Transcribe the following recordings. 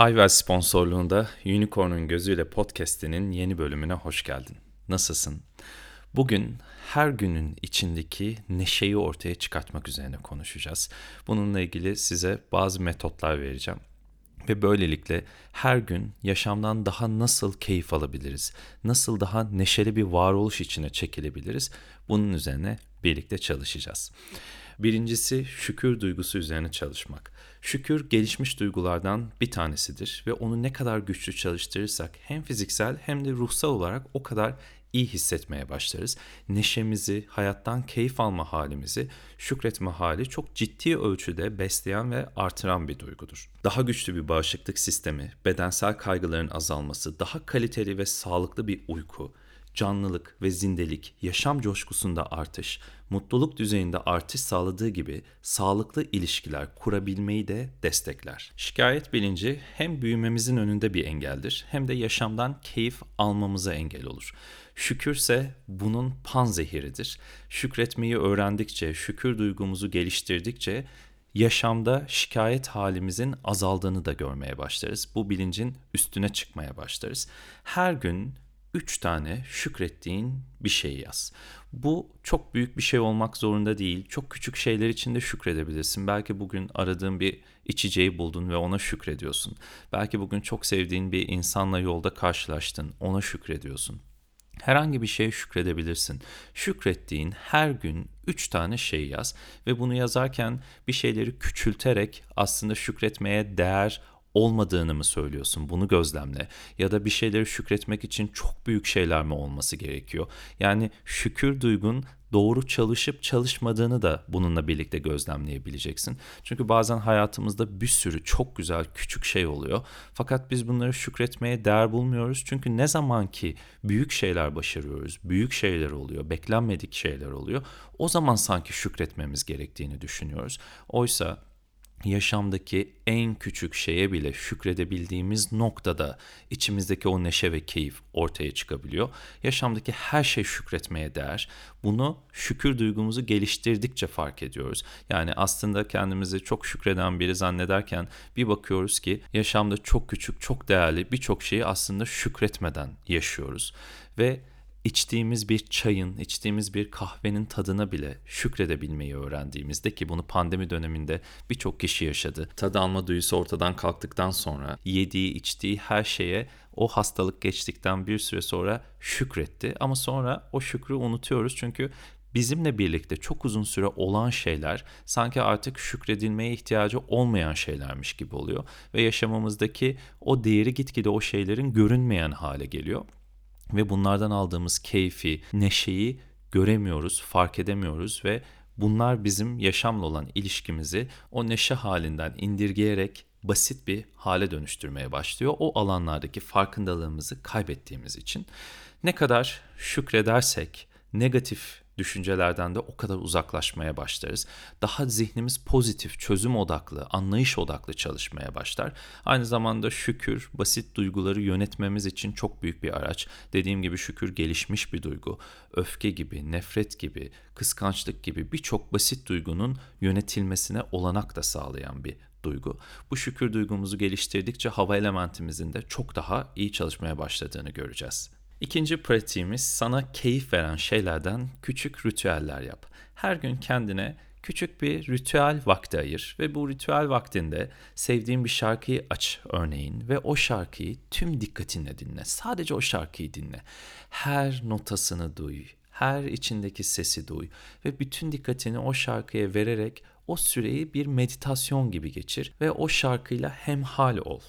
Hayvel sponsorluğunda Unicorn'un Gözüyle podcast'inin yeni bölümüne hoş geldin. Nasılsın? Bugün her günün içindeki neşeyi ortaya çıkartmak üzerine konuşacağız. Bununla ilgili size bazı metotlar vereceğim. Ve böylelikle her gün yaşamdan daha nasıl keyif alabiliriz? Nasıl daha neşeli bir varoluş içine çekilebiliriz? Bunun üzerine birlikte çalışacağız. Birincisi şükür duygusu üzerine çalışmak. Şükür gelişmiş duygulardan bir tanesidir ve onu ne kadar güçlü çalıştırırsak hem fiziksel hem de ruhsal olarak o kadar iyi hissetmeye başlarız. Neşemizi, hayattan keyif alma halimizi, şükretme hali çok ciddi ölçüde besleyen ve artıran bir duygudur. Daha güçlü bir bağışıklık sistemi, bedensel kaygıların azalması, daha kaliteli ve sağlıklı bir uyku, canlılık ve zindelik, yaşam coşkusunda artış, mutluluk düzeyinde artış sağladığı gibi sağlıklı ilişkiler kurabilmeyi de destekler. Şikayet bilinci hem büyümemizin önünde bir engeldir hem de yaşamdan keyif almamıza engel olur. Şükürse bunun panzehiridir. Şükretmeyi öğrendikçe, şükür duygumuzu geliştirdikçe yaşamda şikayet halimizin azaldığını da görmeye başlarız. Bu bilincin üstüne çıkmaya başlarız. Her gün üç tane şükrettiğin bir şey yaz. Bu çok büyük bir şey olmak zorunda değil. Çok küçük şeyler için de şükredebilirsin. Belki bugün aradığın bir içeceği buldun ve ona şükrediyorsun. Belki bugün çok sevdiğin bir insanla yolda karşılaştın, ona şükrediyorsun. Herhangi bir şeye şükredebilirsin. Şükrettiğin her gün üç tane şey yaz ve bunu yazarken bir şeyleri küçülterek aslında şükretmeye değer olmadığını mı söylüyorsun? Bunu gözlemle. Ya da bir şeyleri şükretmek için çok büyük şeyler mi olması gerekiyor? Yani şükür duygun doğru çalışıp çalışmadığını da bununla birlikte gözlemleyebileceksin. Çünkü bazen hayatımızda bir sürü çok güzel küçük şey oluyor. Fakat biz bunları şükretmeye değer bulmuyoruz. Çünkü ne zaman ki büyük şeyler başarıyoruz, büyük şeyler oluyor, beklenmedik şeyler oluyor. O zaman sanki şükretmemiz gerektiğini düşünüyoruz. Oysa yaşamdaki en küçük şeye bile şükredebildiğimiz noktada içimizdeki o neşe ve keyif ortaya çıkabiliyor. Yaşamdaki her şey şükretmeye değer. Bunu şükür duygumuzu geliştirdikçe fark ediyoruz. Yani aslında kendimizi çok şükreden biri zannederken bir bakıyoruz ki yaşamda çok küçük, çok değerli birçok şeyi aslında şükretmeden yaşıyoruz. Ve içtiğimiz bir çayın, içtiğimiz bir kahvenin tadına bile şükredebilmeyi öğrendiğimizde ki bunu pandemi döneminde birçok kişi yaşadı. Tad alma duyusu ortadan kalktıktan sonra yediği, içtiği her şeye o hastalık geçtikten bir süre sonra şükretti. Ama sonra o şükrü unutuyoruz çünkü bizimle birlikte çok uzun süre olan şeyler sanki artık şükredilmeye ihtiyacı olmayan şeylermiş gibi oluyor ve yaşamımızdaki o değeri gitgide o şeylerin görünmeyen hale geliyor ve bunlardan aldığımız keyfi, neşeyi göremiyoruz, fark edemiyoruz ve bunlar bizim yaşamla olan ilişkimizi o neşe halinden indirgeyerek basit bir hale dönüştürmeye başlıyor. O alanlardaki farkındalığımızı kaybettiğimiz için ne kadar şükredersek negatif düşüncelerden de o kadar uzaklaşmaya başlarız. Daha zihnimiz pozitif, çözüm odaklı, anlayış odaklı çalışmaya başlar. Aynı zamanda şükür basit duyguları yönetmemiz için çok büyük bir araç. Dediğim gibi şükür gelişmiş bir duygu. Öfke gibi, nefret gibi, kıskançlık gibi birçok basit duygunun yönetilmesine olanak da sağlayan bir duygu. Bu şükür duygumuzu geliştirdikçe hava elementimizin de çok daha iyi çalışmaya başladığını göreceğiz. İkinci pratiğimiz sana keyif veren şeylerden küçük ritüeller yap. Her gün kendine küçük bir ritüel vakti ayır ve bu ritüel vaktinde sevdiğin bir şarkıyı aç örneğin ve o şarkıyı tüm dikkatinle dinle. Sadece o şarkıyı dinle. Her notasını duy, her içindeki sesi duy ve bütün dikkatini o şarkıya vererek o süreyi bir meditasyon gibi geçir ve o şarkıyla hemhal ol.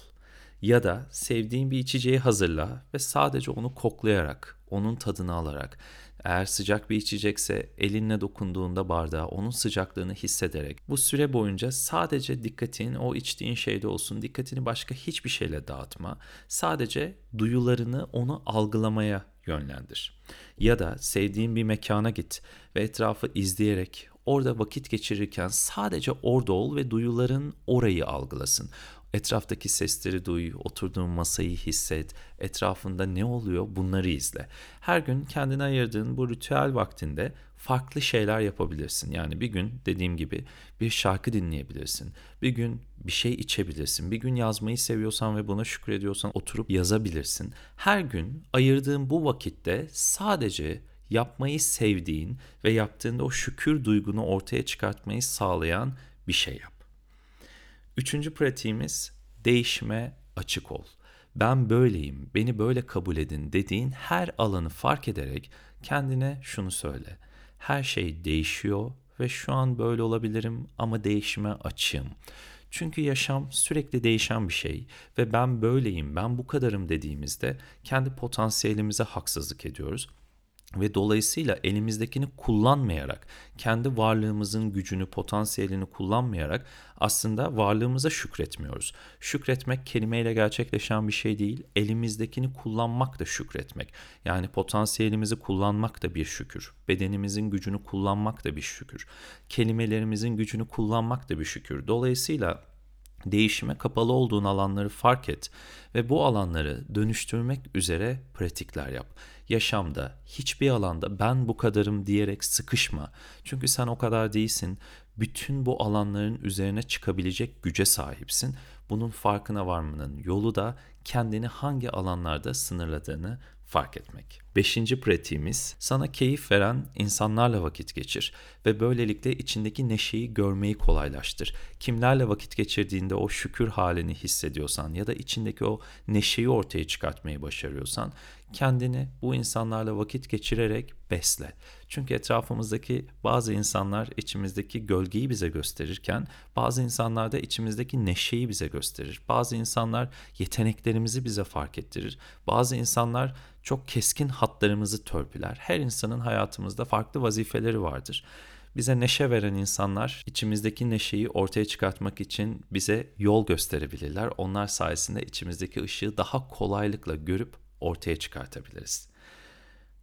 Ya da sevdiğin bir içeceği hazırla ve sadece onu koklayarak, onun tadını alarak, eğer sıcak bir içecekse elinle dokunduğunda bardağa onun sıcaklığını hissederek bu süre boyunca sadece dikkatin o içtiğin şeyde olsun. Dikkatini başka hiçbir şeyle dağıtma. Sadece duyularını onu algılamaya yönlendir. Ya da sevdiğin bir mekana git ve etrafı izleyerek orada vakit geçirirken sadece orada ol ve duyuların orayı algılasın. Etraftaki sesleri duy, oturduğun masayı hisset, etrafında ne oluyor bunları izle. Her gün kendine ayırdığın bu ritüel vaktinde farklı şeyler yapabilirsin. Yani bir gün dediğim gibi bir şarkı dinleyebilirsin. Bir gün bir şey içebilirsin. Bir gün yazmayı seviyorsan ve buna şükrediyorsan oturup yazabilirsin. Her gün ayırdığın bu vakitte sadece yapmayı sevdiğin ve yaptığında o şükür duygunu ortaya çıkartmayı sağlayan bir şey yap. Üçüncü pratiğimiz değişime açık ol. Ben böyleyim, beni böyle kabul edin dediğin her alanı fark ederek kendine şunu söyle. Her şey değişiyor ve şu an böyle olabilirim ama değişime açığım. Çünkü yaşam sürekli değişen bir şey ve ben böyleyim, ben bu kadarım dediğimizde kendi potansiyelimize haksızlık ediyoruz ve dolayısıyla elimizdekini kullanmayarak, kendi varlığımızın gücünü, potansiyelini kullanmayarak aslında varlığımıza şükretmiyoruz. Şükretmek kelimeyle gerçekleşen bir şey değil, elimizdekini kullanmak da şükretmek. Yani potansiyelimizi kullanmak da bir şükür. Bedenimizin gücünü kullanmak da bir şükür. Kelimelerimizin gücünü kullanmak da bir şükür. Dolayısıyla değişime kapalı olduğun alanları fark et ve bu alanları dönüştürmek üzere pratikler yap. Yaşamda hiçbir alanda ben bu kadarım diyerek sıkışma. Çünkü sen o kadar değilsin. Bütün bu alanların üzerine çıkabilecek güce sahipsin. Bunun farkına varmanın yolu da kendini hangi alanlarda sınırladığını fark etmek. Beşinci pratiğimiz sana keyif veren insanlarla vakit geçir ve böylelikle içindeki neşeyi görmeyi kolaylaştır. Kimlerle vakit geçirdiğinde o şükür halini hissediyorsan ya da içindeki o neşeyi ortaya çıkartmayı başarıyorsan kendini bu insanlarla vakit geçirerek besle. Çünkü etrafımızdaki bazı insanlar içimizdeki gölgeyi bize gösterirken bazı insanlar da içimizdeki neşeyi bize gösterir. Bazı insanlar yeteneklerimizi bize fark ettirir. Bazı insanlar çok keskin hatlarımızı törpüler. Her insanın hayatımızda farklı vazifeleri vardır. Bize neşe veren insanlar içimizdeki neşeyi ortaya çıkartmak için bize yol gösterebilirler. Onlar sayesinde içimizdeki ışığı daha kolaylıkla görüp ortaya çıkartabiliriz.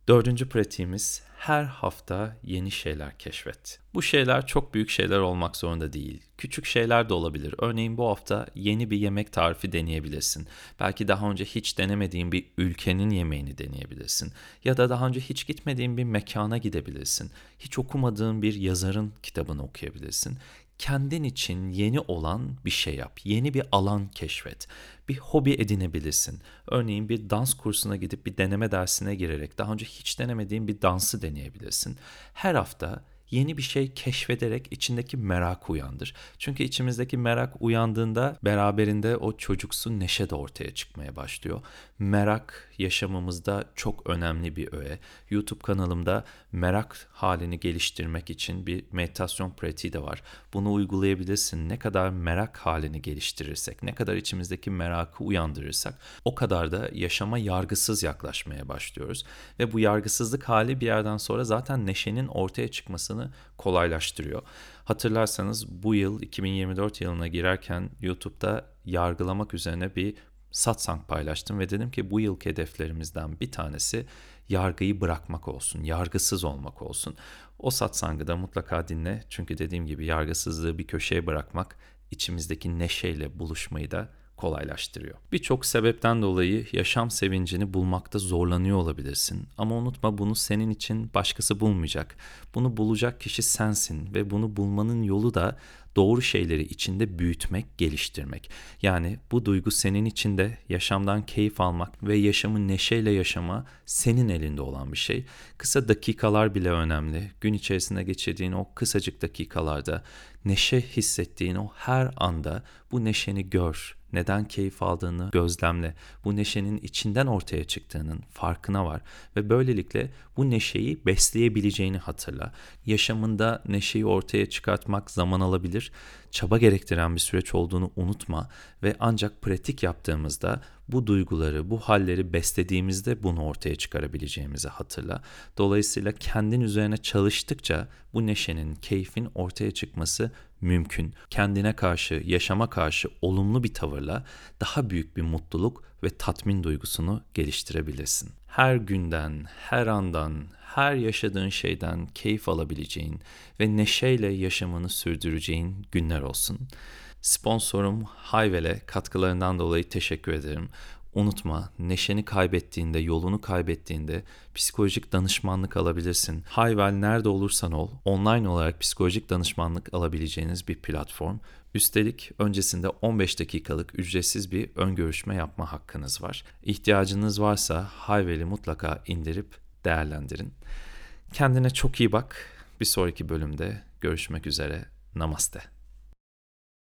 Dördüncü pratiğimiz her hafta yeni şeyler keşfet. Bu şeyler çok büyük şeyler olmak zorunda değil. Küçük şeyler de olabilir. Örneğin bu hafta yeni bir yemek tarifi deneyebilirsin. Belki daha önce hiç denemediğin bir ülkenin yemeğini deneyebilirsin. Ya da daha önce hiç gitmediğin bir mekana gidebilirsin. Hiç okumadığın bir yazarın kitabını okuyabilirsin kendin için yeni olan bir şey yap. Yeni bir alan keşfet. Bir hobi edinebilirsin. Örneğin bir dans kursuna gidip bir deneme dersine girerek daha önce hiç denemediğin bir dansı deneyebilirsin. Her hafta yeni bir şey keşfederek içindeki merak uyandır. Çünkü içimizdeki merak uyandığında beraberinde o çocuksu neşe de ortaya çıkmaya başlıyor. Merak yaşamımızda çok önemli bir öğe. YouTube kanalımda merak halini geliştirmek için bir meditasyon pratiği de var. Bunu uygulayabilirsin. Ne kadar merak halini geliştirirsek, ne kadar içimizdeki merakı uyandırırsak o kadar da yaşama yargısız yaklaşmaya başlıyoruz. Ve bu yargısızlık hali bir yerden sonra zaten neşenin ortaya çıkmasını kolaylaştırıyor. Hatırlarsanız bu yıl 2024 yılına girerken YouTube'da yargılamak üzerine bir satsang paylaştım ve dedim ki bu yılki hedeflerimizden bir tanesi yargıyı bırakmak olsun, yargısız olmak olsun. O satsangı da mutlaka dinle çünkü dediğim gibi yargısızlığı bir köşeye bırakmak içimizdeki neşeyle buluşmayı da kolaylaştırıyor. Birçok sebepten dolayı yaşam sevincini bulmakta zorlanıyor olabilirsin. Ama unutma bunu senin için başkası bulmayacak. Bunu bulacak kişi sensin ve bunu bulmanın yolu da doğru şeyleri içinde büyütmek, geliştirmek. Yani bu duygu senin içinde yaşamdan keyif almak ve yaşamı neşeyle yaşama senin elinde olan bir şey. Kısa dakikalar bile önemli. Gün içerisinde geçirdiğin o kısacık dakikalarda neşe hissettiğin o her anda bu neşeni gör, neden keyif aldığını gözlemle. Bu neşenin içinden ortaya çıktığının farkına var ve böylelikle bu neşeyi besleyebileceğini hatırla. Yaşamında neşeyi ortaya çıkartmak zaman alabilir, çaba gerektiren bir süreç olduğunu unutma ve ancak pratik yaptığımızda bu duyguları, bu halleri beslediğimizde bunu ortaya çıkarabileceğimizi hatırla. Dolayısıyla kendin üzerine çalıştıkça bu neşenin, keyfin ortaya çıkması mümkün. Kendine karşı, yaşama karşı olumlu bir tavırla daha büyük bir mutluluk ve tatmin duygusunu geliştirebilirsin. Her günden, her andan, her yaşadığın şeyden keyif alabileceğin ve neşeyle yaşamını sürdüreceğin günler olsun. Sponsorum Hayvel'e katkılarından dolayı teşekkür ederim. Unutma, neşeni kaybettiğinde, yolunu kaybettiğinde psikolojik danışmanlık alabilirsin. Hayvel nerede olursan ol, online olarak psikolojik danışmanlık alabileceğiniz bir platform. Üstelik öncesinde 15 dakikalık ücretsiz bir ön görüşme yapma hakkınız var. İhtiyacınız varsa Hayvel'i mutlaka indirip değerlendirin. Kendine çok iyi bak. Bir sonraki bölümde görüşmek üzere. Namaste.